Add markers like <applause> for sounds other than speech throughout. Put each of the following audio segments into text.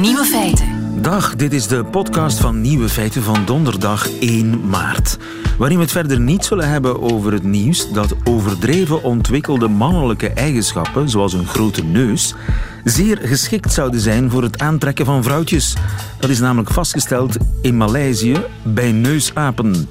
Nieuwe feiten. Dag, dit is de podcast van Nieuwe Feiten van donderdag 1 maart. Waarin we het verder niet zullen hebben over het nieuws dat overdreven ontwikkelde mannelijke eigenschappen, zoals een grote neus, zeer geschikt zouden zijn voor het aantrekken van vrouwtjes. Dat is namelijk vastgesteld in Maleisië bij neusapen.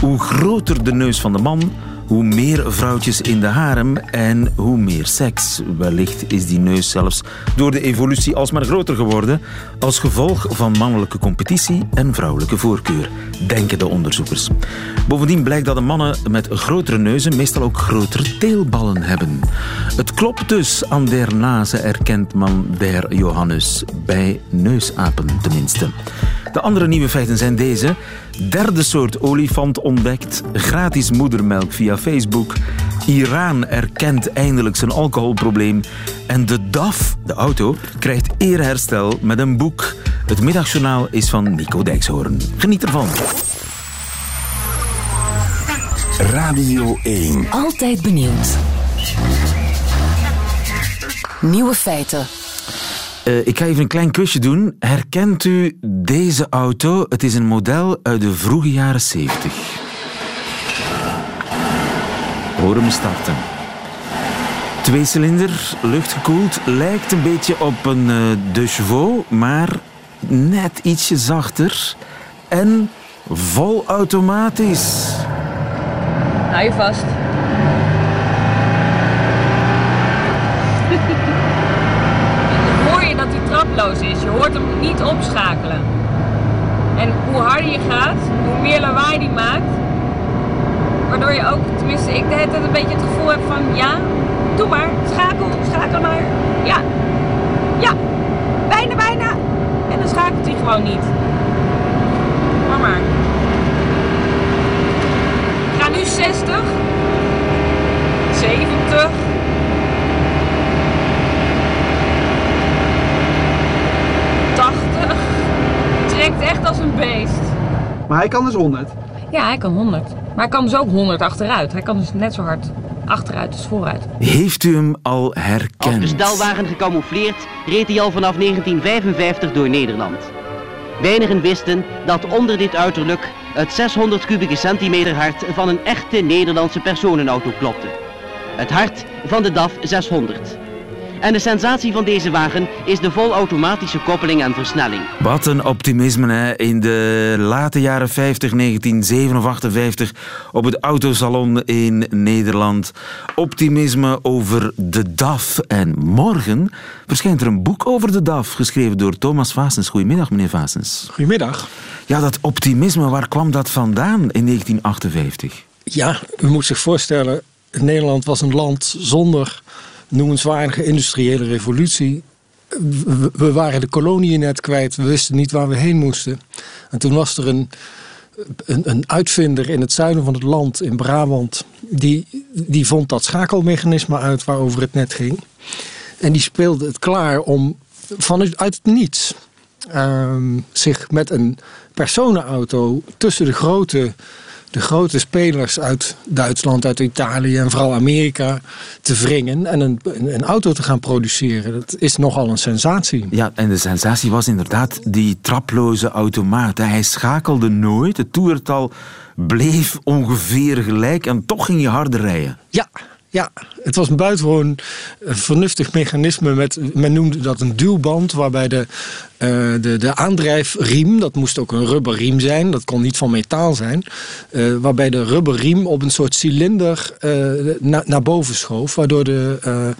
Hoe groter de neus van de man, hoe meer vrouwtjes in de harem en hoe meer seks. Wellicht is die neus zelfs door de evolutie alsmaar groter geworden als gevolg van mannelijke competitie en vrouwelijke voorkeur, denken de onderzoekers. Bovendien blijkt dat de mannen met grotere neuzen meestal ook grotere teelballen hebben. Het klopt dus aan der nase erkent man der Johannes, bij neusapen tenminste. De andere nieuwe feiten zijn deze. Derde soort olifant ontdekt. Gratis moedermelk via Facebook. Iran erkent eindelijk zijn alcoholprobleem. En de DAF, de auto, krijgt eerherstel met een boek. Het middagjournaal is van Nico Dijkshoorn. Geniet ervan. Radio 1. Altijd benieuwd. Nieuwe feiten. Uh, ik ga even een klein quizje doen. Herkent u deze auto? Het is een model uit de vroege jaren 70. Hoor hem starten. Tweecilinder, luchtgekoeld, lijkt een beetje op een uh, De Chevaux, maar net ietsje zachter en vol automatisch. Hou je vast. hoor je dat Je hoort hem niet opschakelen. En hoe harder je gaat, hoe meer lawaai die maakt. Waardoor je ook, tenminste ik de hele tijd een beetje het gevoel heb van ja, doe maar, schakel, schakel maar. Ja, ja, bijna, bijna. En dan schakelt hij gewoon niet. Maar maar. Ik ga nu 60, 70. trekt echt als een beest. Maar hij kan dus 100. Ja, hij kan 100. Maar hij kan dus ook 100 achteruit. Hij kan dus net zo hard achteruit als vooruit. Heeft u hem al herkend? Als bestelwagen gecamoufleerd reed hij al vanaf 1955 door Nederland. Weinigen wisten dat onder dit uiterlijk het 600 kubieke centimeter hart van een echte Nederlandse personenauto klopte. Het hart van de DAF 600. En de sensatie van deze wagen is de volautomatische koppeling en versnelling. Wat een optimisme hè? in de late jaren 50, 1957 op het autosalon in Nederland. Optimisme over de DAF. En morgen verschijnt er een boek over de DAF, geschreven door Thomas Vasens. Goedemiddag, meneer Vasens. Goedemiddag. Ja, dat optimisme, waar kwam dat vandaan in 1958? Ja, u moet zich voorstellen, Nederland was een land zonder noemenswaardige industriële revolutie. We waren de koloniën net kwijt, we wisten niet waar we heen moesten. En toen was er een, een, een uitvinder in het zuiden van het land, in Brabant, die, die vond dat schakelmechanisme uit waarover het net ging. En die speelde het klaar om vanuit uit het niets um, zich met een personenauto tussen de grote de grote spelers uit Duitsland, uit Italië en vooral Amerika te wringen en een, een auto te gaan produceren. Dat is nogal een sensatie. Ja, en de sensatie was inderdaad die traploze automaat. Hij schakelde nooit. Het toertal bleef ongeveer gelijk en toch ging je harder rijden. Ja, ja, het was een buitengewoon eh, vernuftig mechanisme. Met, men noemde dat een duwband, waarbij de, uh, de, de aandrijfriem, dat moest ook een rubberriem zijn, dat kon niet van metaal zijn, uh, waarbij de rubberriem op een soort cilinder na, naar boven schoof, waardoor de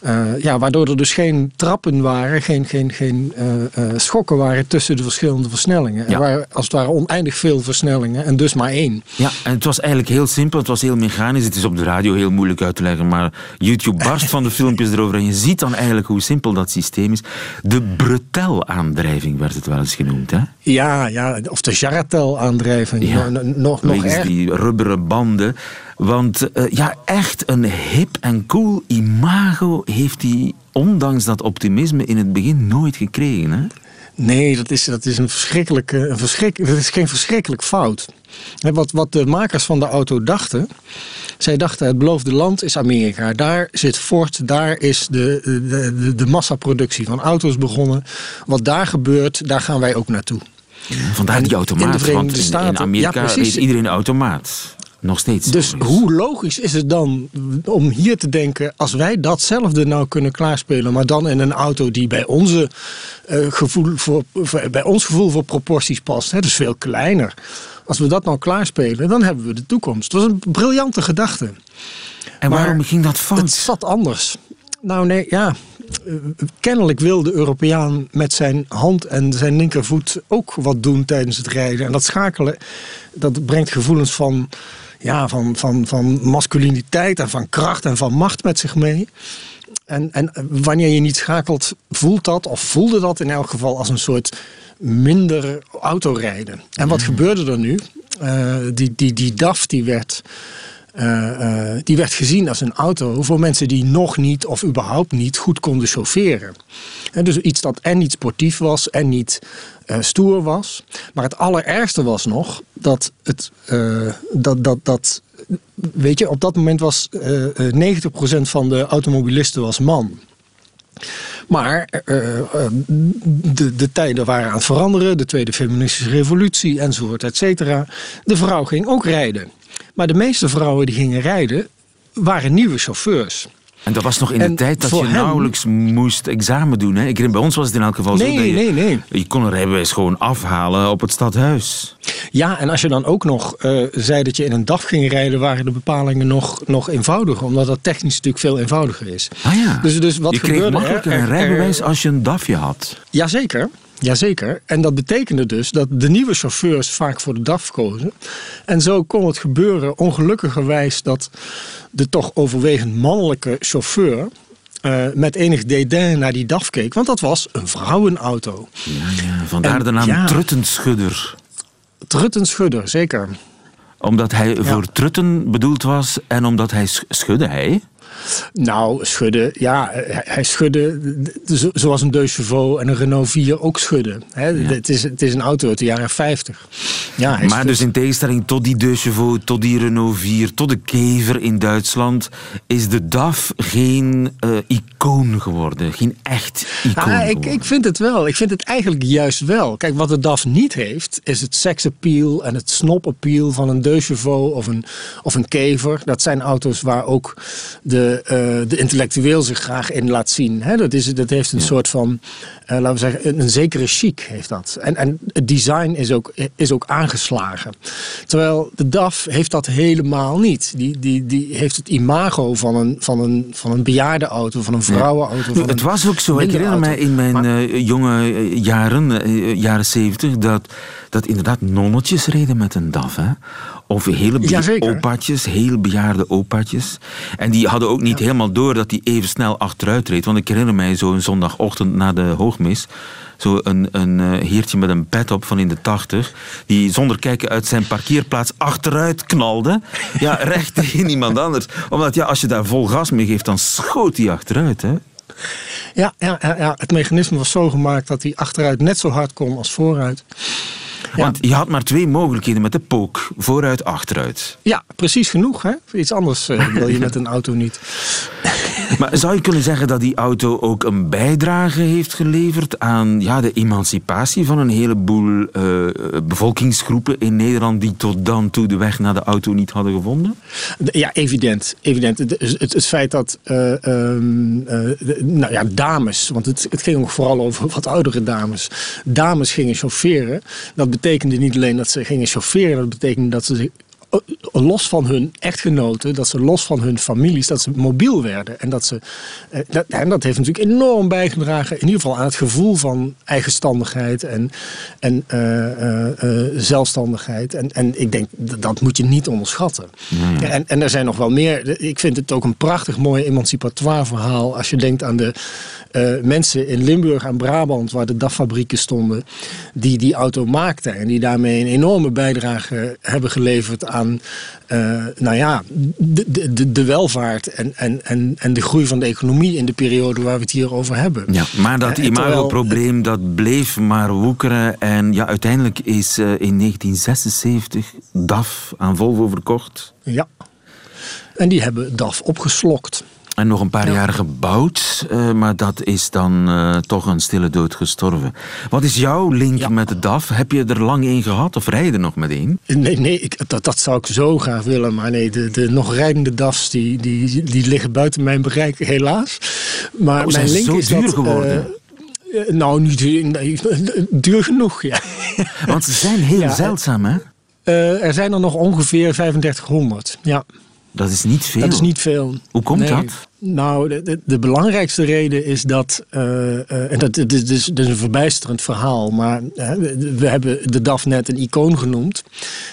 uh, ja, waardoor er dus geen trappen waren, geen, geen, geen uh, uh, schokken waren tussen de verschillende versnellingen. Ja. Er waren als het ware oneindig veel versnellingen en dus maar één. Ja, en het was eigenlijk heel simpel, het was heel mechanisch. Het is op de radio heel moeilijk uit te leggen, maar YouTube barst van de filmpjes erover en je ziet dan eigenlijk hoe simpel dat systeem is. De Bretel-aandrijving werd het wel eens genoemd, hè? Ja, ja of de Jaratel-aandrijving. Ja. Nog, nog erg. die rubberen banden. Want uh, ja, echt een hip en cool imago heeft hij, ondanks dat optimisme, in het begin nooit gekregen. Hè? Nee, dat is, dat is een verschrikkelijke. Een verschrik, dat is geen verschrikkelijk fout. Wat, wat de makers van de auto dachten. Zij dachten: het beloofde land is Amerika. Daar zit Ford, daar is de, de, de, massaproductie van auto's begonnen. Wat daar gebeurt, daar gaan wij ook naartoe. Vandaar die in de automaat. Want Verenigde in, in Staten- Amerika ja, precies. is iedereen een automaat. Nog steeds. Dus hoe logisch is het dan om hier te denken, als wij datzelfde nou kunnen klaarspelen, maar dan in een auto die bij, onze, eh, gevoel, voor, voor- bij ons gevoel voor proporties past, hè, dus veel kleiner. Als we dat nou klaarspelen, dan hebben we de toekomst. Dat was een briljante gedachte. En waarom maar ging dat fout? Het zat anders. Nou nee, ja. eh, Kennelijk wil de Europeaan met zijn hand en zijn linkervoet ook wat doen tijdens het rijden. En dat schakelen, dat brengt gevoelens van, ja, van, van, van masculiniteit en van kracht en van macht met zich mee. En, en wanneer je niet schakelt, voelt dat, of voelde dat in elk geval als een soort minder autorijden. En wat gebeurde er nu? Eh, die, die, die DAF die werd, eh, eh, die werd gezien als een auto voor mensen die nog niet of überhaupt niet goed konden chaufferen. En dus iets dat en niet sportief was en niet eh, stoer was. Maar het allerergste was nog dat het eh, dat, dat, dat weet je, op dat moment was eh, eh, 90% van de automobilisten was man. Maar eh, eh, de, de tijden waren aan het veranderen, de tweede feministische revolutie enzovoort, et cetera. De vrouw ging ook rijden. Maar de meeste vrouwen die gingen rijden, waren nieuwe chauffeurs. En dat was nog in de tijd dat je hem- nauwelijks moest examen doen. Hè? Ik bij ons was het in elk geval zo Nee, dat je, nee, nee. je kon een rijbewijs gewoon afhalen op het stadhuis. Ja, en als je dan ook nog eh, zei dat je in een DAF ging rijden, waren de bepalingen nog, nog eenvoudiger. Omdat dat technisch natuurlijk veel eenvoudiger is. Ah ja, Dus, dus wat je kreeg gebeurde makkelijker er? een Er- rijbewijs er- als je een DAFje had. Jazeker. Jazeker. En dat betekende dus dat de nieuwe chauffeurs vaak voor de DAF kozen. En zo kon het gebeuren, ongelukkigerwijs, dat de toch overwegend mannelijke chauffeur. eh, met enig dédain naar die DAF keek. Want dat was een vrouwenauto. Ja, ja. Vandaar En de naam ja. Truttenschudder. Trutten Schudder, zeker. Omdat hij voor trutten bedoeld was en omdat hij sch- schudde hij. Nou, schudden, ja, hij, hij schudde zo- zoals een Deux Chevaux en een Renault 4 ook schudden. Het, is, het is een auto uit de jaren 50. Ja, hij Maar dus in tegenstelling tot die Deux Chevaux, tot die Renault 4, tot de Kever in Duitsland, is de DAF geen eh, icoon geworden. Geen echt icoon Nou, ik, ik vind het wel. Ik vind het eigenlijk juist wel. Kijk, wat de DAF niet heeft, is het seksappeal en het snopappeal van een Deux Chevaux of een, of een Kever. Dat zijn auto's waar ook de, eh, de intellectueel zich graag in laat zien. Hè, dat, is, dat heeft een soort van, eh, laten we zeggen, een, zekere chic heeft dat. En, en het design is ook, is ook aangeslagen. Terwijl de DAF heeft dat helemaal niet. Die, die, die heeft het imago van een, van een, van een bejaarde auto, van een vrouwenauto. Van het was ook zo. Ik herinner mij in mijn Maar- eh, jonge eh, jaren, eh, jaren zeventig, dat, dat inderdaad nonnetjes reden met een DAF. Hè? Of hele be- opaatjes, heel bejaarde opaatjes. En die hadden ook niet helemaal door dat die even snel achteruit reed. Want ik herinner mij zo'n zondagochtend na de hoogmis. Zo een, een eh, heertje met een pet op van in de tachtig. Die zonder kijken uit zijn parkeerplaats achteruit knalde. Ja, <laughs> recht tegen iemand anders. Omdat ja, als je daar vol gas mee geeft, dan schoot hij achteruit. Hè? Ja, ja, ja, ja, het mechanisme was zo gemaakt dat hij achteruit net zo hard kon als vooruit. Ja. Want je had maar twee mogelijkheden met de pook. Vooruit, achteruit. Ja, precies genoeg. Hè? Voor iets anders eh, wil je met een auto niet. <laughs> Maar zou je kunnen zeggen dat die auto ook een bijdrage heeft geleverd aan ja, de emancipatie van een heleboel eh, bevolkingsgroepen in Nederland die tot dan toe de weg naar de auto niet hadden gevonden? De- Ja, evident. evident. Het, het, het feit dat eh, ehm, eh, nou ja, dames, want het, het ging ook vooral over wat oudere dames, dames gingen chaufferen. Dat betekende niet alleen dat ze gingen chaufferen, dat betekende dat ze los van hun echtgenoten, dat ze los van hun families, dat ze mobiel werden. En dat, ze, eh, dat, en dat heeft natuurlijk enorm bijgedragen, in ieder geval aan het gevoel van eigenstandigheid en, en eh, eh, eh, zelfstandigheid. En, en ik denk, dat, dat moet je niet onderschatten. Ja, en, en er zijn nog wel meer. Ik vind het ook een prachtig mooi emancipatoire verhaal. Als je denkt aan de eh, mensen in Limburg en Brabant, waar de DAF-fabrieken stonden, die die auto maakten. En die daarmee een enorme bijdrage hebben geleverd aan aan uh, nou ja, de, de, de welvaart en, en, en, en de groei van de economie in de periode waar we het hier over hebben. Ja, maar dat uh, imagoprobleem dat bleef maar woekeren en ja, uiteindelijk is uh, in 1976 DAF aan Volvo verkocht. Ja, en die hebben DAF opgeslokt. En nog een paar ja. jaar gebouwd, uh, maar dat is dan uh, toch een stille dood gestorven. Wat is jouw link ja. met de DAF? Heb je er lang één gehad of rij je er nog met één? Nee, nee ik, dat, dat zou ik zo graag willen. Maar nee, de, de nog rijdende DAF's die, die, die liggen buiten mijn bereik, helaas. Maar oh, mijn link zo is duur dat, geworden? Uh, nou, niet duur, <laughs> genoeg, ja. <laughs> Want ze zijn heel ja, zeldzaam, hè? er zijn er nog ongeveer 3500, ja. Dat is niet veel. Dat is niet veel. Hoe komt nee. dat? Nou, de, de, de, belangrijkste reden is dat, uh, uh, en dat, dat, is, is een verbijsterend verhaal, maar uh, we hebben de DAF net een icoon genoemd,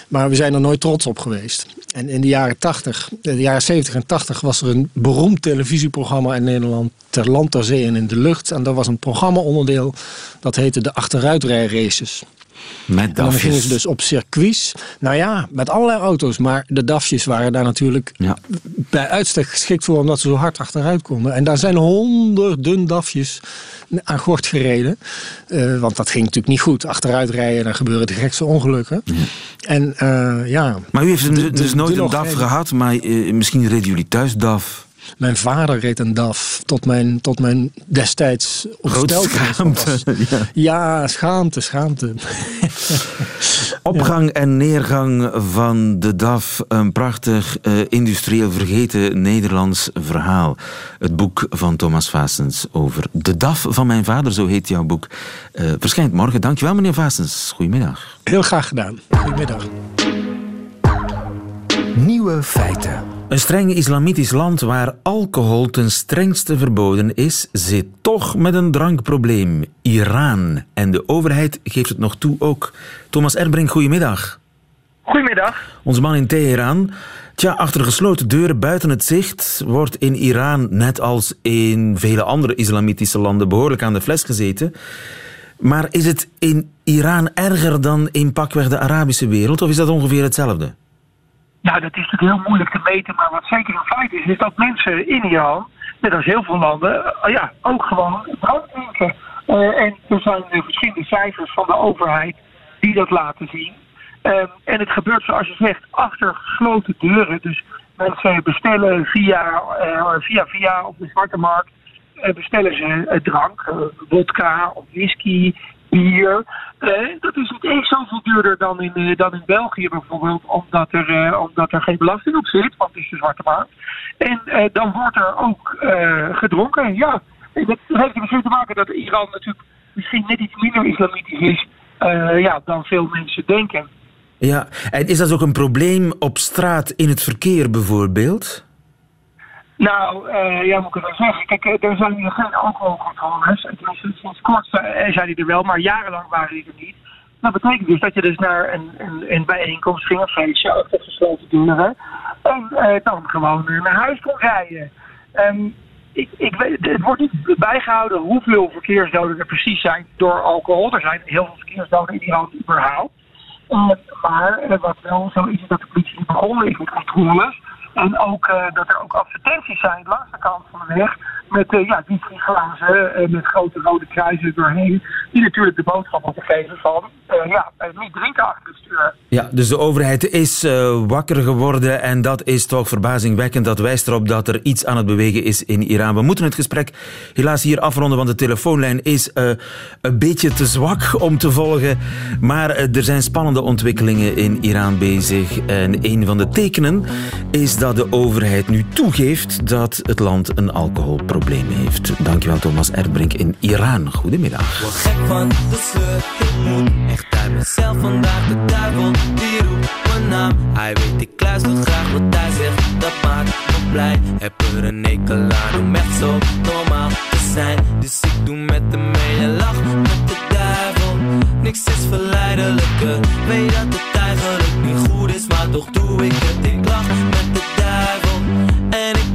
maar we zijn er nooit trots op geweest. En in de jaren 80, de jaren 70 en 80 was er een beroemd televisieprogramma in Nederland, Ter Land, Ter Zee en in de Lucht. En dat was een programma-onderdeel dat heette de Achteruitrijraces. Met en dan gingen ze dus op circuits. Nou ja, met allerlei auto's. Maar de DAFjes waren daar natuurlijk ja. bij uitstek geschikt voor... omdat ze zo hard achteruit konden. En daar zijn honderden DAFjes aan gort gereden. Uh, want dat ging natuurlijk niet goed. Achteruit rijden, dan gebeuren de gekste ongelukken. Ja. En uh, ja... Maar u heeft de, dus, de, nooit de een DAF gehad... maar uh, misschien reden jullie thuis DAF... Mijn vader reed een DAF tot mijn, tot mijn destijds schaamte. Ja. <laughs> ja, schaamte, schaamte. <laughs> Opgang ja. en neergang van de DAF. Een prachtig uh, industrieel vergeten Nederlands verhaal. Het boek van Thomas Vaasens over de DAF van mijn vader, zo heet jouw boek. Uh, verschijnt morgen. Dankjewel meneer Vaasens. Goedemiddag. Heel graag gedaan. Goedemiddag. Nieuwe feiten. Een streng islamitisch land waar alcohol ten strengste verboden is, zit toch met een drankprobleem. Iran. En de overheid geeft het nog toe ook. Thomas Erbrink, goedemiddag. Goedemiddag. Onze man in Teheran. Tja, achter gesloten deuren buiten het zicht wordt in Iran, net als in vele andere islamitische landen, behoorlijk aan de fles gezeten. Maar is het in Iran erger dan in pakweg de Arabische wereld, of is dat ongeveer hetzelfde? Nou, dat is natuurlijk heel moeilijk te meten, maar wat zeker een feit is, is dat mensen in Iran, net als heel veel landen, uh, ja, ook gewoon drank drinken. Uh, en er zijn uh, verschillende cijfers van de overheid die dat laten zien. en het gebeurt, zoals je zegt, achter gesloten deuren. Dus mensen bestellen via, via, via op de zwarte markt, bestellen ze drank, vodka of whisky, bier. Uh, dat is niet eens zoveel duurder dan in, uh, dan in België bijvoorbeeld, omdat er, uh, omdat er geen belasting op zit, want het is de zwarte markt. En dan wordt er ook gedronken, ja. Dat heeft er misschien te maken dat Iran natuurlijk misschien net iets minder islamitisch is ja, dan veel mensen denken. Ja, en is dat ook een probleem op straat in het verkeer bijvoorbeeld? Nou, uh, ja, moet ik het wel zeggen. Kijk, er zijn hier geen alcoholcontroles. Tenminste, sinds kort zijn die er wel, maar jarenlang waren die er niet. Dat betekent dus dat je dus naar een, een, een bijeenkomst ging, een feestje, achter gesloten deuren. En dan gewoon naar huis kon rijden. Um, ik, ik weet, het wordt niet bijgehouden hoeveel verkeersdoden er precies zijn door alcohol. Er zijn heel veel verkeersdoden in Iran überhaupt. Maar wat wel zo is, is dat de politie begonnen is met controles. En ook uh, dat er ook advertenties zijn langs de kant van de weg. Met uh, ja, die glazen uh, met grote rode kruisen doorheen. Die natuurlijk de boodschap moeten geven van ja, niet drinken achter het stuur. Ja, dus de overheid is wakker geworden. En dat is toch verbazingwekkend. Dat wijst erop dat er iets aan het bewegen is in Iran. We moeten het gesprek helaas hier afronden. Want de telefoonlijn is een beetje te zwak om te volgen. Maar er zijn spannende ontwikkelingen in Iran bezig. En een van de tekenen is dat dat de overheid nu toegeeft dat het land een alcoholprobleem heeft. Dankjewel Thomas Erbrink in Iran. Goedemiddag. Word gek van de sleur, ik moet echt uit mezelf vandaag. De duivel die roept mijn naam. Hij weet ik luister graag wat hij zegt, dat maakt me blij. Heb er een ekel aan om echt zo normaal te zijn. Dus ik doe met hem mee en lach met de duivel. Niks is verleidelijker, weet dat het eigenlijk niet goed is, maar toch doe ik het. Ik lach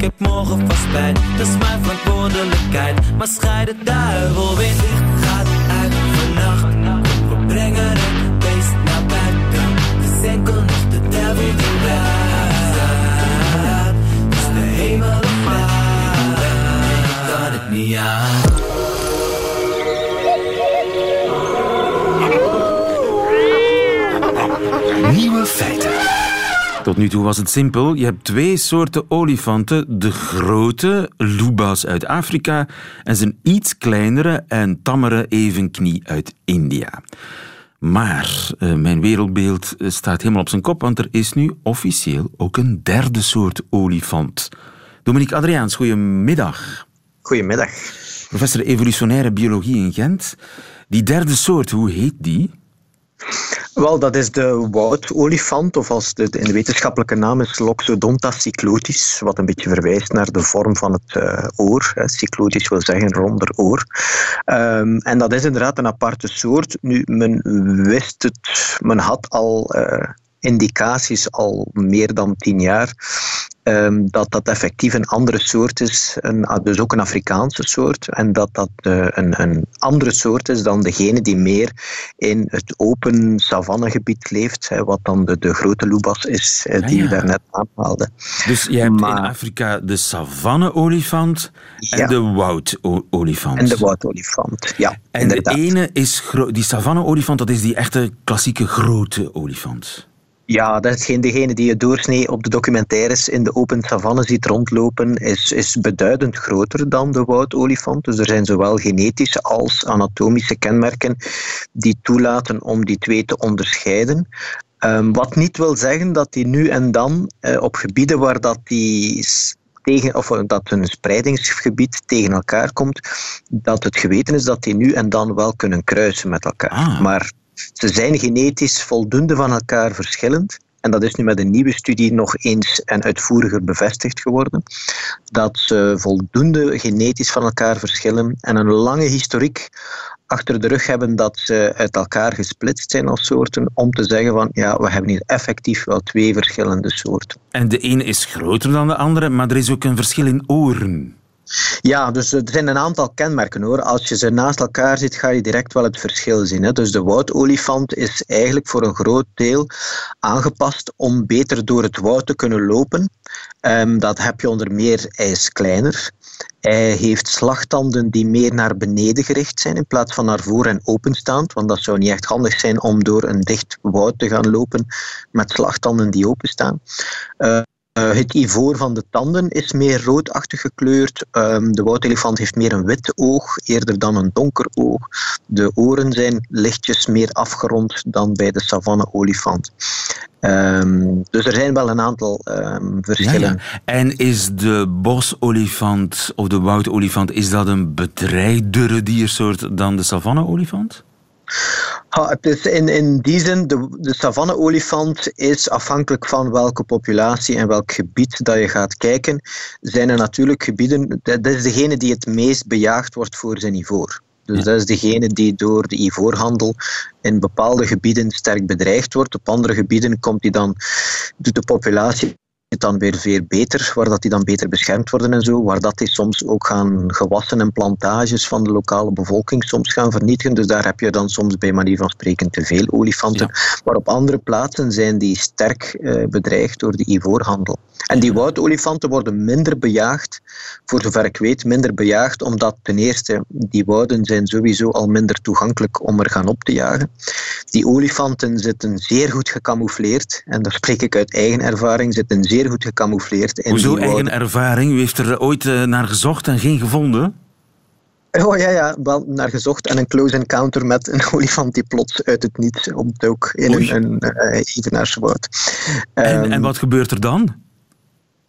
heb morgen vast spijt. Dat is mijn verantwoordelijkheid, maar scheid de duivel weer dicht. Gaat uit vannacht, we brengen het Tot nu toe was het simpel. Je hebt twee soorten olifanten. De grote, lubas uit Afrika, en zijn iets kleinere en tammere evenknie uit India. Maar uh, mijn wereldbeeld eh, staat helemaal op zijn kop, want er is nu officieel ook een derde soort olifant. Dominique Adriaans, goedemiddag. Goedemiddag. Professor evolutionaire biologie in Gent. Die derde soort, hoe heet die? Wel, dat is de woudolifant, of als de, in de wetenschappelijke naam is Loxodonta cyclotis, wat een beetje verwijst naar de vorm van het uh, oor. Cyclotis wil zeggen ronder oor. Um, en dat is inderdaad een aparte soort. Nu, men wist het, men had al uh, indicaties al meer dan tien jaar um, dat dat effectief een andere soort is, een, dus ook een Afrikaanse soort, en dat dat uh, een, een andere soort is dan degene die meer in het open savannegebied leeft, hè, wat dan de, de grote lubas is, uh, die ja, ja. je daarnet aanhaalde. Dus je hebt maar, in Afrika de savanne-olifant en ja. de woudolifant. En de woudolifant, ja. En inderdaad. de ene is, die savanne-olifant, dat is die echte klassieke grote olifant. Ja, dat is geen, degene die je doorsnee op de documentaires in de open savanne ziet rondlopen, is, is beduidend groter dan de woudolifant. Dus er zijn zowel genetische als anatomische kenmerken die toelaten om die twee te onderscheiden. Um, wat niet wil zeggen dat die nu en dan uh, op gebieden waar dat die tegen, of dat een spreidingsgebied tegen elkaar komt, dat het geweten is dat die nu en dan wel kunnen kruisen met elkaar. Ah. Maar ze zijn genetisch voldoende van elkaar verschillend. En dat is nu met een nieuwe studie nog eens en uitvoeriger bevestigd geworden. Dat ze voldoende genetisch van elkaar verschillen en een lange historiek achter de rug hebben dat ze uit elkaar gesplitst zijn als soorten, om te zeggen van ja, we hebben hier effectief wel twee verschillende soorten. En de ene is groter dan de andere, maar er is ook een verschil in oren. Ja, dus er zijn een aantal kenmerken hoor. Als je ze naast elkaar ziet, ga je direct wel het verschil zien. Hè. Dus de woudolifant is eigenlijk voor een groot deel aangepast om beter door het woud te kunnen lopen. Um, dat heb je onder meer, hij is kleiner. Hij heeft slagtanden die meer naar beneden gericht zijn in plaats van naar voren en openstaand. Want dat zou niet echt handig zijn om door een dicht woud te gaan lopen met slagtanden die openstaan. Uh, Uh, het ivoor van de tanden is meer roodachtig gekleurd. Um, de woudolifant heeft meer een wit oog, eerder dan een donker oog. De oren zijn lichtjes meer afgerond dan bij de savanne-olifant. Um, dus er zijn wel een aantal um, verschillen. En is de bosolifant of de woudolifant is dat een bedreigdere diersoort dan de savanne-olifant? Het is in, in die zin, de, de savanne-olifant is afhankelijk van welke populatie en welk gebied dat je gaat kijken. Zijn er natuurlijk gebieden, dat is degene die het meest bejaagd wordt voor zijn ivoor. Dus ja. dat is degene die door de ivoorhandel in bepaalde gebieden sterk bedreigd wordt. Op andere gebieden komt die dan, doet de populatie het dan weer veel beter, waar dat die dan beter beschermd worden en zo, waar dat die soms ook gaan gewassen en plantages van de lokale bevolking soms gaan vernietigen. Dus daar heb je dan soms bij manier van spreken te veel olifanten. Ja. Maar op andere plaatsen zijn die sterk uh, bedreigd door de ivoorhandel. En die woudolifanten worden minder bejaagd, voor zover ik weet, minder bejaagd, omdat ten eerste die wouden zijn sowieso al minder toegankelijk om er gaan op te jagen. Die olifanten zitten zeer goed gecamoufleerd, en daar spreek ik uit eigen ervaring, zitten zeer goed gecamoufleerd. In Hoezo eigen ervaring? U heeft er ooit uh, naar gezocht en geen gevonden? Oh ja, ja, wel naar gezocht en een close encounter met een <laughs> olifant die plots uit het niets opdook in Oei. een, een uh. En, um, en wat gebeurt er dan?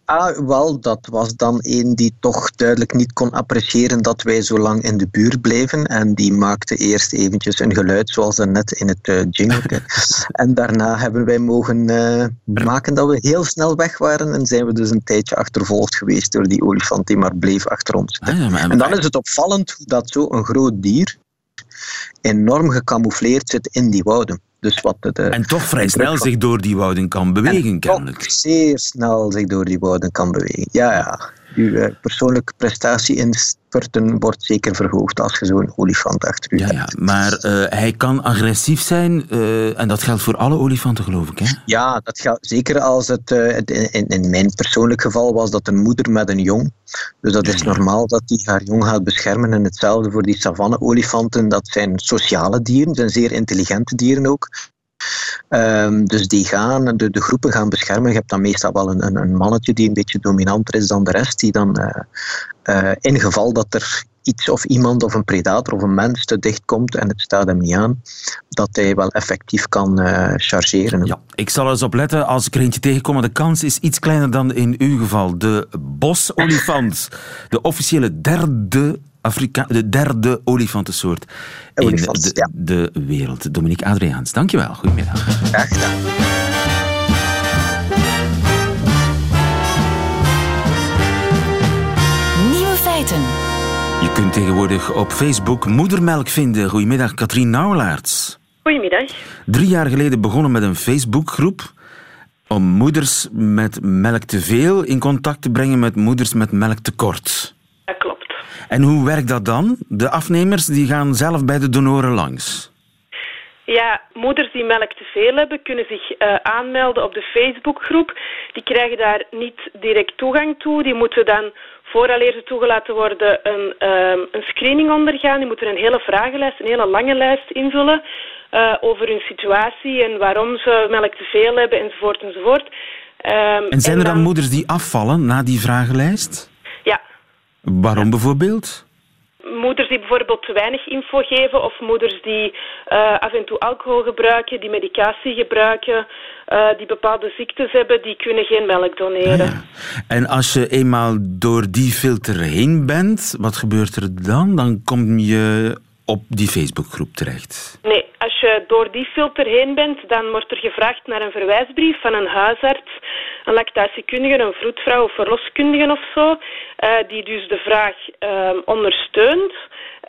Ah, wel, dat was dan een die toch duidelijk niet kon appreciëren dat wij zo lang in de buurt bleven. En die maakte eerst eventjes een geluid, zoals net in het uh, jingle. <laughs> en daarna hebben wij mogen uh, maken dat we heel snel weg waren. En zijn we dus een tijdje achtervolgd geweest door die olifant die maar bleef achter ons. Ah, ja, maar... En dan is het opvallend dat zo'n groot dier enorm gecamoufleerd zit in die wouden. Dus wat de, en toch vrij snel zich door die wouden kan bewegen, kennelijk. zeer snel zich door die wouden kan bewegen. Ja, ja. Uw uh, persoonlijke prestatie in spurten wordt zeker verhoogd als je zo'n olifant achter u ja, hebt. Ja, maar uh, hij kan agressief zijn uh, en dat geldt voor alle olifanten, geloof ik, hè? Ja, dat geldt zeker als het... in, in mijn persoonlijk geval was dat een moeder met een jong. Dus dat is normaal dat die haar jong gaat beschermen. En hetzelfde voor die savanne-olifanten. Dat zijn sociale dieren, zijn zeer intelligente dieren ook. Ehm, dus die gaan, de, de groepen gaan beschermen. Je hebt dan meestal wel een, een, een mannetje die een beetje dominanter is dan de rest, die dan uh, uh, in geval dat er iets of iemand of een predator of een mens te dicht komt en het staat hem niet aan, dat hij wel effectief kan uh, chargeren. Ja, ik zal er eens op letten als ik er eentje tegenkom. De kans is iets kleiner dan in uw geval. De bosolifant, de officiële derde Afrika de derde olifantensoort Olifant, in de, ja. de, wereld. Dominique Adriaans, dankjewel. Goedemiddag. Graag gedaan. Nieuwe feiten. Je kunt tegenwoordig op Facebook moedermelk vinden. Goedemiddag, Katrien Nauwelaerts. Goedemiddag. Drie jaar geleden begonnen met een Facebookgroep om moeders met melk te veel in contact te brengen met moeders met melktekort. En hoe werkt dat dan? De afnemers die gaan zelf bij de donoren langs. Ja, moeders die melk te veel hebben, kunnen zich uh, aanmelden op de Facebookgroep. Die krijgen daar niet direct toegang toe. Die moeten dan, vooraleer ze toegelaten worden, een, uh, een screening ondergaan. Die moeten een hele vragenlijst, een hele lange lijst invullen uh, over hun situatie en waarom ze melk te veel hebben, enzovoort, enzovoort. Um, en zijn er dan, dan moeders die afvallen na die vragenlijst? Ja. Waarom bijvoorbeeld? moeders die bijvoorbeeld te weinig info geven of moeders die uh, af en toe alcohol gebruiken, die medicatie gebruiken, uh, die bepaalde ziektes hebben, die kunnen geen melk doneren. Ah, ja. En als je eenmaal door die filter heen bent, wat gebeurt er dan? Dan kom je op die Facebookgroep terecht. Nee, als je door die filter heen bent, dan wordt er gevraagd naar een verwijsbrief van een huisarts, een lactatiekundige, een vroedvrouw of verloskundige of zo, uh, die dus de vraag um, ondersteunt.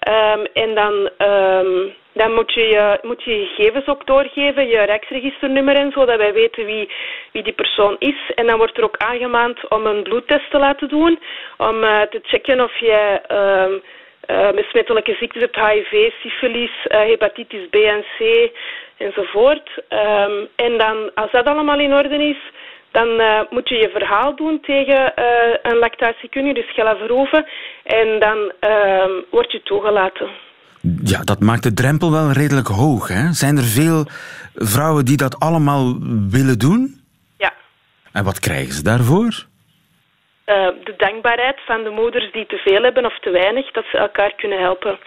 Um, en dan, um, dan moet, je je, moet je je gegevens ook doorgeven, je rijksregisternummer en zo, dat wij weten wie, wie die persoon is. En dan wordt er ook aangemaand om een bloedtest te laten doen, om uh, te checken of jij... Um, besmettelijke ziektes hebt, HIV, syfilis, hepatitis B en C enzovoort. En dan, als dat allemaal in orde is, dan uh, moet je je verhaal doen tegen een lactatiekundige, dus Gella Verhoeven, en dan word je toegelaten. Ja, dat maakt de drempel wel redelijk hoog. Hè? Zijn er veel vrouwen die dat allemaal willen doen? Ja. En wat krijgen ze daarvoor? Uh, de dankbaarheid van de moeders die te veel hebben of te weinig, dat ze elkaar kunnen helpen.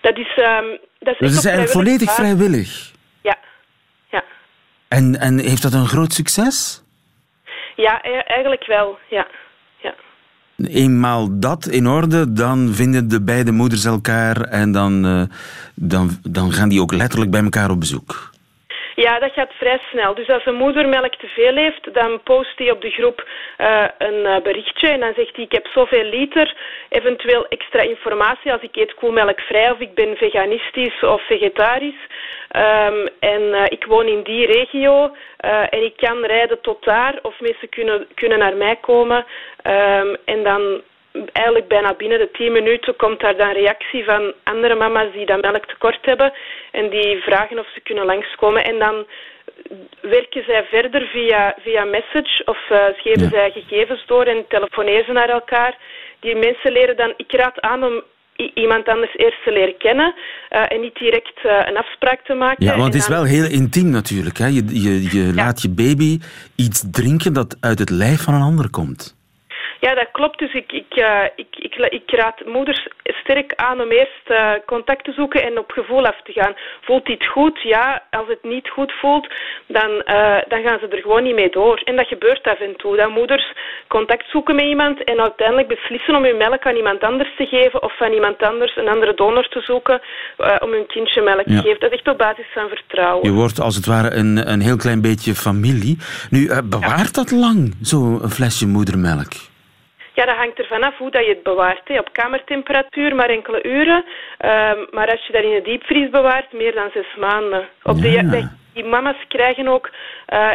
Dat is, um, dat is, dus het is eigenlijk volledig vrijwillig? Ja. ja. En, en heeft dat een groot succes? Ja, eigenlijk wel, ja. ja. Eenmaal dat in orde, dan vinden de beide moeders elkaar en dan, uh, dan, dan gaan die ook letterlijk bij elkaar op bezoek. Ja, dat gaat vrij snel. Dus als een moeder melk te veel heeft, dan post hij op de groep uh, een uh, berichtje en dan zegt hij ik heb zoveel liter, eventueel extra informatie als ik eet koelmelkvrij of ik ben veganistisch of vegetarisch. Um, en uh, ik woon in die regio en ik kan rijden tot daar of mensen kunnen, kunnen naar mij komen. Um, en dan eigenlijk bijna binnen de 10 minuten komt daar dan reactie van andere mama's die dat melktekort hebben en die vragen of ze kunnen langskomen. En dan werken zij verder via, via message of uh, geven ja. zij gegevens door en telefoneren ze naar elkaar. Die mensen leren dan, ik raad aan om iemand anders eerst te leren kennen uh, en niet direct uh, een afspraak te maken. Ja, want het is wel heel intiem natuurlijk. Hè? Je, je, je ja. laat je baby iets drinken dat uit het lijf van een ander komt. Ja, dat klopt. Dus ik, ik, uh, ik, ik, ik, raad moeders sterk aan om eerst uh, contact te zoeken en op gevoel af te gaan. Voelt dit goed? Ja. Als het niet goed voelt, dan, uh, dan gaan ze er gewoon niet mee door. En dat gebeurt af en toe. Dat moeders contact zoeken met iemand en uiteindelijk beslissen om hun melk aan iemand anders te geven of van iemand anders een andere donor te zoeken om hun kindje melk te geven. Dat is echt op basis van vertrouwen. Je wordt als het ware een, een heel klein beetje familie. Nu, bewaart dat lang, zo'n flesje moedermelk? Ja, dat hangt ervan af hoe dat je het bewaart. Hè. Op kamertemperatuur maar enkele uren. Um, maar als je dat in de diepvries bewaart, meer dan zes maanden. Op de, de, die mama's krijgen ook uh,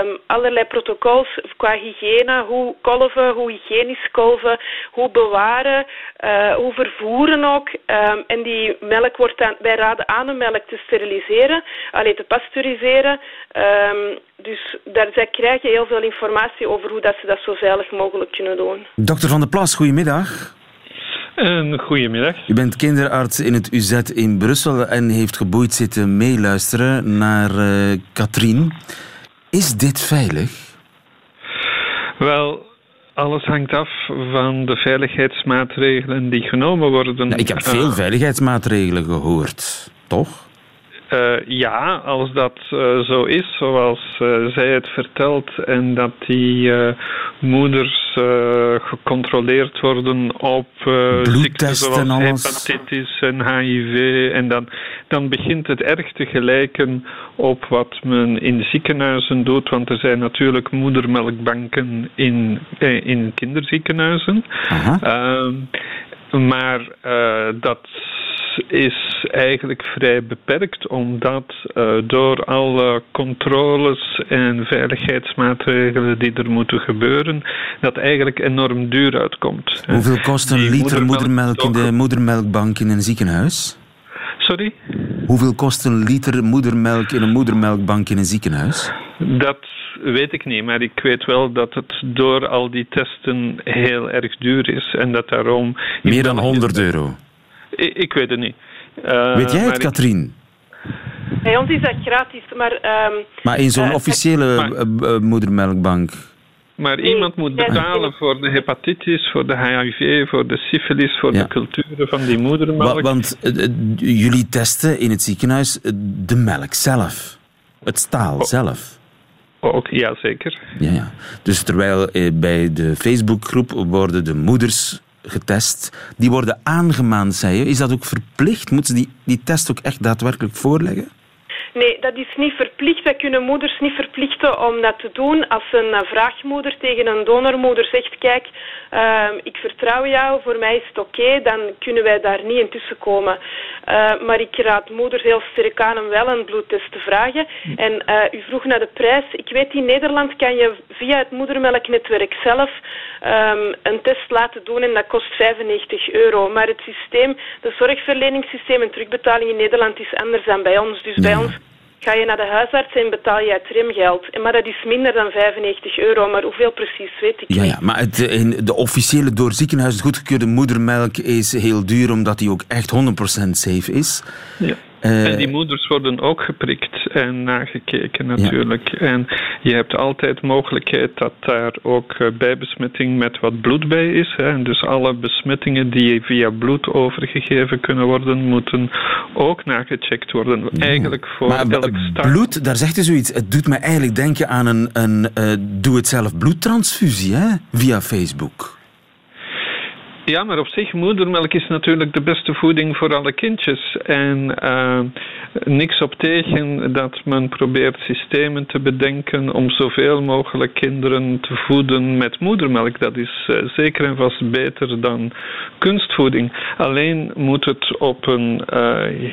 um, allerlei protocols qua hygiëne. Hoe kolven, hoe hygiënisch kolven, hoe bewaren, uh, hoe vervoeren ook. Um, en die melk wordt dan, raden aan om melk te steriliseren, alleen te pasteuriseren. Um, dus daar, zij krijgen heel veel informatie over hoe dat ze dat zo veilig mogelijk kunnen doen. Dokter Van der Plas, goedemiddag. Een goedemiddag. U bent kinderarts in het UZ in Brussel en heeft geboeid zitten meeluisteren naar uh, Katrien. Is dit veilig? Wel, alles hangt af van de veiligheidsmaatregelen die genomen worden. Ik heb veel uh, veiligheidsmaatregelen gehoord, toch? Uh, ja, als dat uh, zo is, zoals uh, zij het vertelt, en dat die moeders gecontroleerd worden op ziekten zoals hepatitis en HIV, en dan, dan begint het erg te gelijken op wat men in ziekenhuizen doet, want er zijn natuurlijk moedermelkbanken in, in kinderziekenhuizen. Ehm, maar dat is eigenlijk vrij beperkt, omdat uh, door alle controles en veiligheidsmaatregelen die er moeten gebeuren, dat eigenlijk enorm duur uitkomt. Hoeveel kost een liter moedermelk in de moedermelkbank in een ziekenhuis? Sorry? Hoeveel kost een liter moedermelk in een moedermelkbank in een ziekenhuis? Dat weet ik niet, maar ik weet wel dat het door al die testen heel erg duur is en dat daarom... Meer dan 100 euro? Ik, ik weet het niet. Uh, weet jij het, Katrien? Bij ons is dat gratis, maar... Um, maar in zo'n uh, officiële uh, moedermelkbank? Maar nee, iemand moet betalen voor de hepatitis, voor de HIV, voor de syfilis, voor ja. de culturen van die moedermelk. Wa want jullie testen in het ziekenhuis de melk zelf. Het staal oh. zelf. Ook, ja, zeker. Ja, ja. Dus terwijl bij de Facebookgroep worden de moeders Die worden aangemaand, zei je. Is dat ook verplicht? Moeten ze die, die test ook echt daadwerkelijk voorleggen? Nee, dat is niet verplicht. Wij kunnen moeders niet verplichten om dat te doen. Als een eh, vraagmoeder tegen een donormoeder zegt, kijk, uh, ik vertrouw jou, voor mij is het oké, okay, dan kunnen wij daar niet in tussenkomen. Uh, maar ik raad moeders heel sterk aan om wel een bloedtest te vragen. En uh, u vroeg naar de prijs. Ik weet, in Nederland kan je via het moedermelknetwerk zelf um, een test laten doen en dat kost 95 euro. Maar het systeem, de zorgverleningssysteem en terugbetaling in Nederland is anders dan bij ons. Dus bij ons Ga je naar de huisarts en betaal je het remgeld. Maar dat is minder dan 95 euro, maar hoeveel precies weet ik ja, niet. Ja, maar het, de officiële door ziekenhuis goedgekeurde moedermelk is heel duur, omdat die ook echt 100% safe is. Ja. Uh, en die moeders worden ook geprikt en nagekeken natuurlijk. Ja. En je hebt altijd mogelijkheid dat daar ook uh, bijbesmetting met wat bloed bij is. Hè. En dus alle besmettingen die via bloed overgegeven kunnen worden, moeten ook nagecheckt worden. Eigenlijk voor maar elk start. bloed, daar zegt u zoiets. Het doet me eigenlijk denken aan een, een uh, doe-het-zelf bloedtransfusie hè, via Facebook. Ja, maar op zich, moedermelk is natuurlijk de beste voeding voor alle kindjes. En uh, niks op tegen dat men probeert systemen te bedenken om zoveel mogelijk kinderen te voeden met moedermelk. Dat is uh, zeker en vast beter dan kunstvoeding. Alleen moet het op een uh,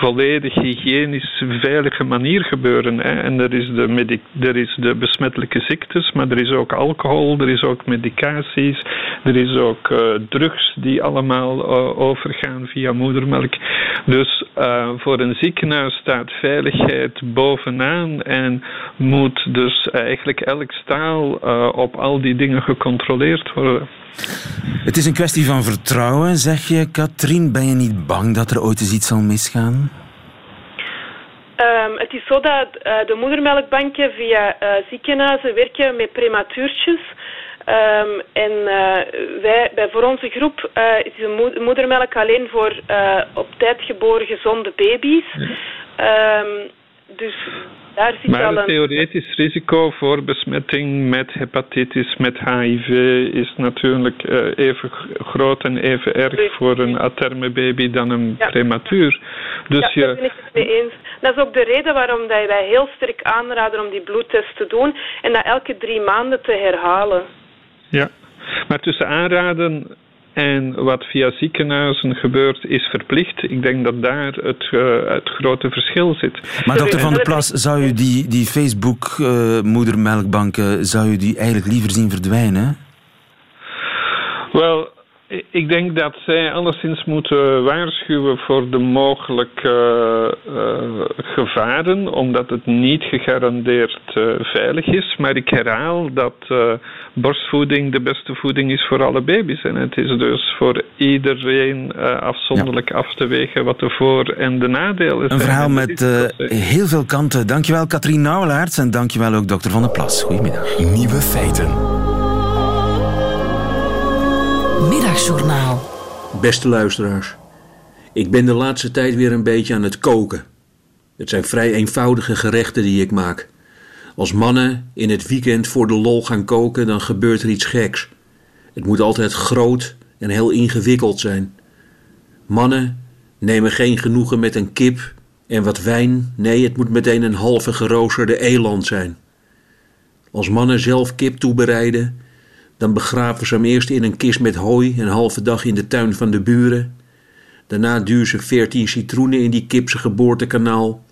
volledig hygiënisch veilige manier gebeuren. Hè. En er is, de er is de besmettelijke ziektes, maar er is ook alcohol, er is ook medicaties, er is ook drugs die allemaal uh, overgaan via moedermelk. Dus uh, voor een ziekenhuis staat veiligheid bovenaan en moet dus eigenlijk elk staal uh, op al die dingen gecontroleerd worden. Het is een kwestie van vertrouwen, zeg je, Katrien. Ben je niet bang dat er ooit eens iets zal misgaan? Um, het is zo dat uh, de moedermelkbanken via uh, ziekenhuizen werken met prematuurtjes. Um, en uh, wij, bij, voor onze groep uh, is de moedermelk alleen voor uh, op tijd geboren gezonde baby's. Ja. Um, dus daar zit maar al een theoretisch risico voor besmetting met hepatitis, met HIV is natuurlijk even groot en even erg voor een aterme baby dan een ja. prematuur. Dus ja, daar ben ik het mee eens. Dat is ook de reden waarom wij heel sterk aanraden om die bloedtest te doen en dat elke drie maanden te herhalen. Ja, maar tussen aanraden en wat via ziekenhuizen gebeurt, is verplicht. Ik denk dat daar het, uh, het grote verschil zit. Maar dokter Van der Plas, zou u die, die Facebook-moedermelkbanken, uh, zou u die eigenlijk liever zien verdwijnen? Wel, ik denk dat zij alleszins moeten waarschuwen voor de mogelijke uh, gevaren, omdat het niet gegarandeerd uh, veilig is. Maar ik herhaal dat uh, borstvoeding de beste voeding is voor alle baby's. En het is dus voor iedereen afzonderlijk ja. af te wegen wat de voor- en de nadelen zijn. Een verhaal met heel veel kanten. Dankjewel Katrien Nauwelaerts en dankjewel ook dokter Van der Plas. Goedemiddag. Nieuwe feiten. Middagjournaal. Beste luisteraars, ik ben de laatste tijd weer een beetje aan het koken. Het zijn vrij eenvoudige gerechten die ik maak. Als mannen in het weekend voor de lol gaan koken, dan gebeurt er iets geks. Het moet altijd groot en heel ingewikkeld zijn. Mannen nemen geen genoegen met een kip en wat wijn. Nee, het moet meteen een halve geroosterde eland zijn. Als mannen zelf kip toebereiden, dan begraven ze hem eerst in een kist met hooi een halve dag in de tuin van de buren. Daarna duwen ze veertien citroenen in die kipse geboortekanaal.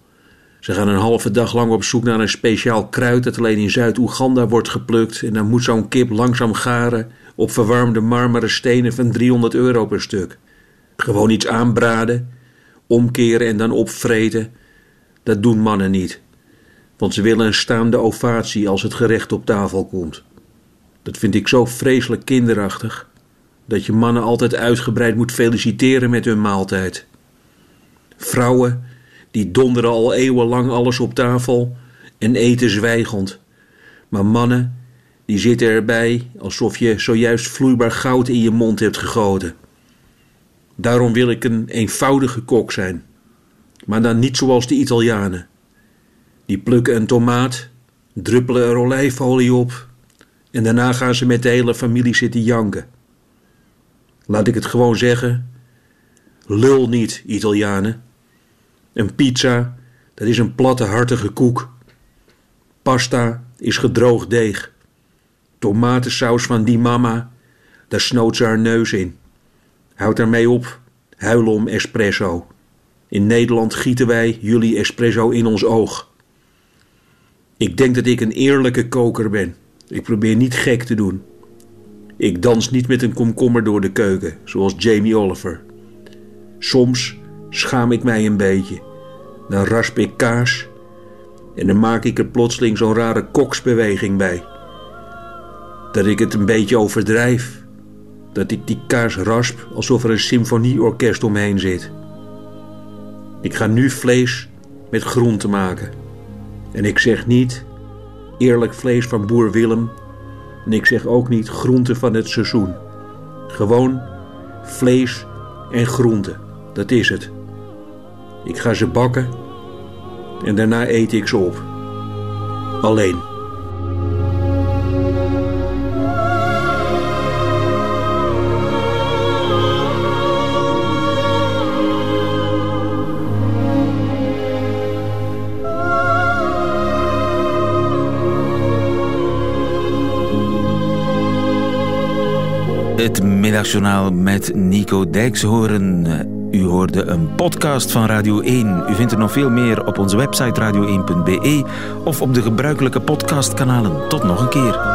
Ze gaan een halve dag lang op zoek naar een speciaal kruid dat alleen in Zuid-Oeganda wordt geplukt. En dan moet zo'n kip langzaam garen op verwarmde marmeren stenen van 300 euro per stuk. Gewoon iets aanbraden, omkeren en dan opvreten. Dat doen mannen niet. Want ze willen een staande ovatie als het gerecht op tafel komt. Dat vind ik zo vreselijk kinderachtig. Dat je mannen altijd uitgebreid moet feliciteren met hun maaltijd. Vrouwen, die donderen al eeuwenlang alles op tafel en eten zwijgend. Maar mannen, die zitten erbij alsof je zojuist vloeibaar goud in je mond hebt gegoten. Daarom wil ik een eenvoudige kok zijn. Maar dan niet zoals de Italianen. Die plukken een tomaat, druppelen er olijfolie op en daarna gaan ze met de hele familie zitten janken. Laat ik het gewoon zeggen. Lul niet, Italianen. Een pizza, dat is een platte hartige koek. Pasta is gedroogd deeg. Tomatensaus van die mama, daar snoot ze haar neus in. Houd daarmee op, huilen om espresso. In Nederland gieten wij jullie espresso in ons oog. Ik denk dat ik een eerlijke koker ben. Ik probeer niet gek te doen. Ik dans niet met een komkommer door de keuken, zoals Jamie Oliver. Soms schaam ik mij een beetje. Dan rasp ik kaas en dan maak ik er plotseling zo'n rare koksbeweging bij. Dat ik het een beetje overdrijf. Dat ik die kaas rasp alsof er een symfonieorkest omheen zit. Ik ga nu vlees met groenten maken. En ik zeg niet eerlijk vlees van boer Willem. En ik zeg ook niet groenten van het seizoen. Gewoon vlees en groenten. Dat is het. Ik ga ze bakken en daarna eet ik ze op. Alleen. Middagjournaal met Nico Dijkshoorn. U hoorde een podcast van Radio 1. U vindt er nog veel meer op onze website radio1.be of op de gebruikelijke podcastkanalen. Tot nog een keer.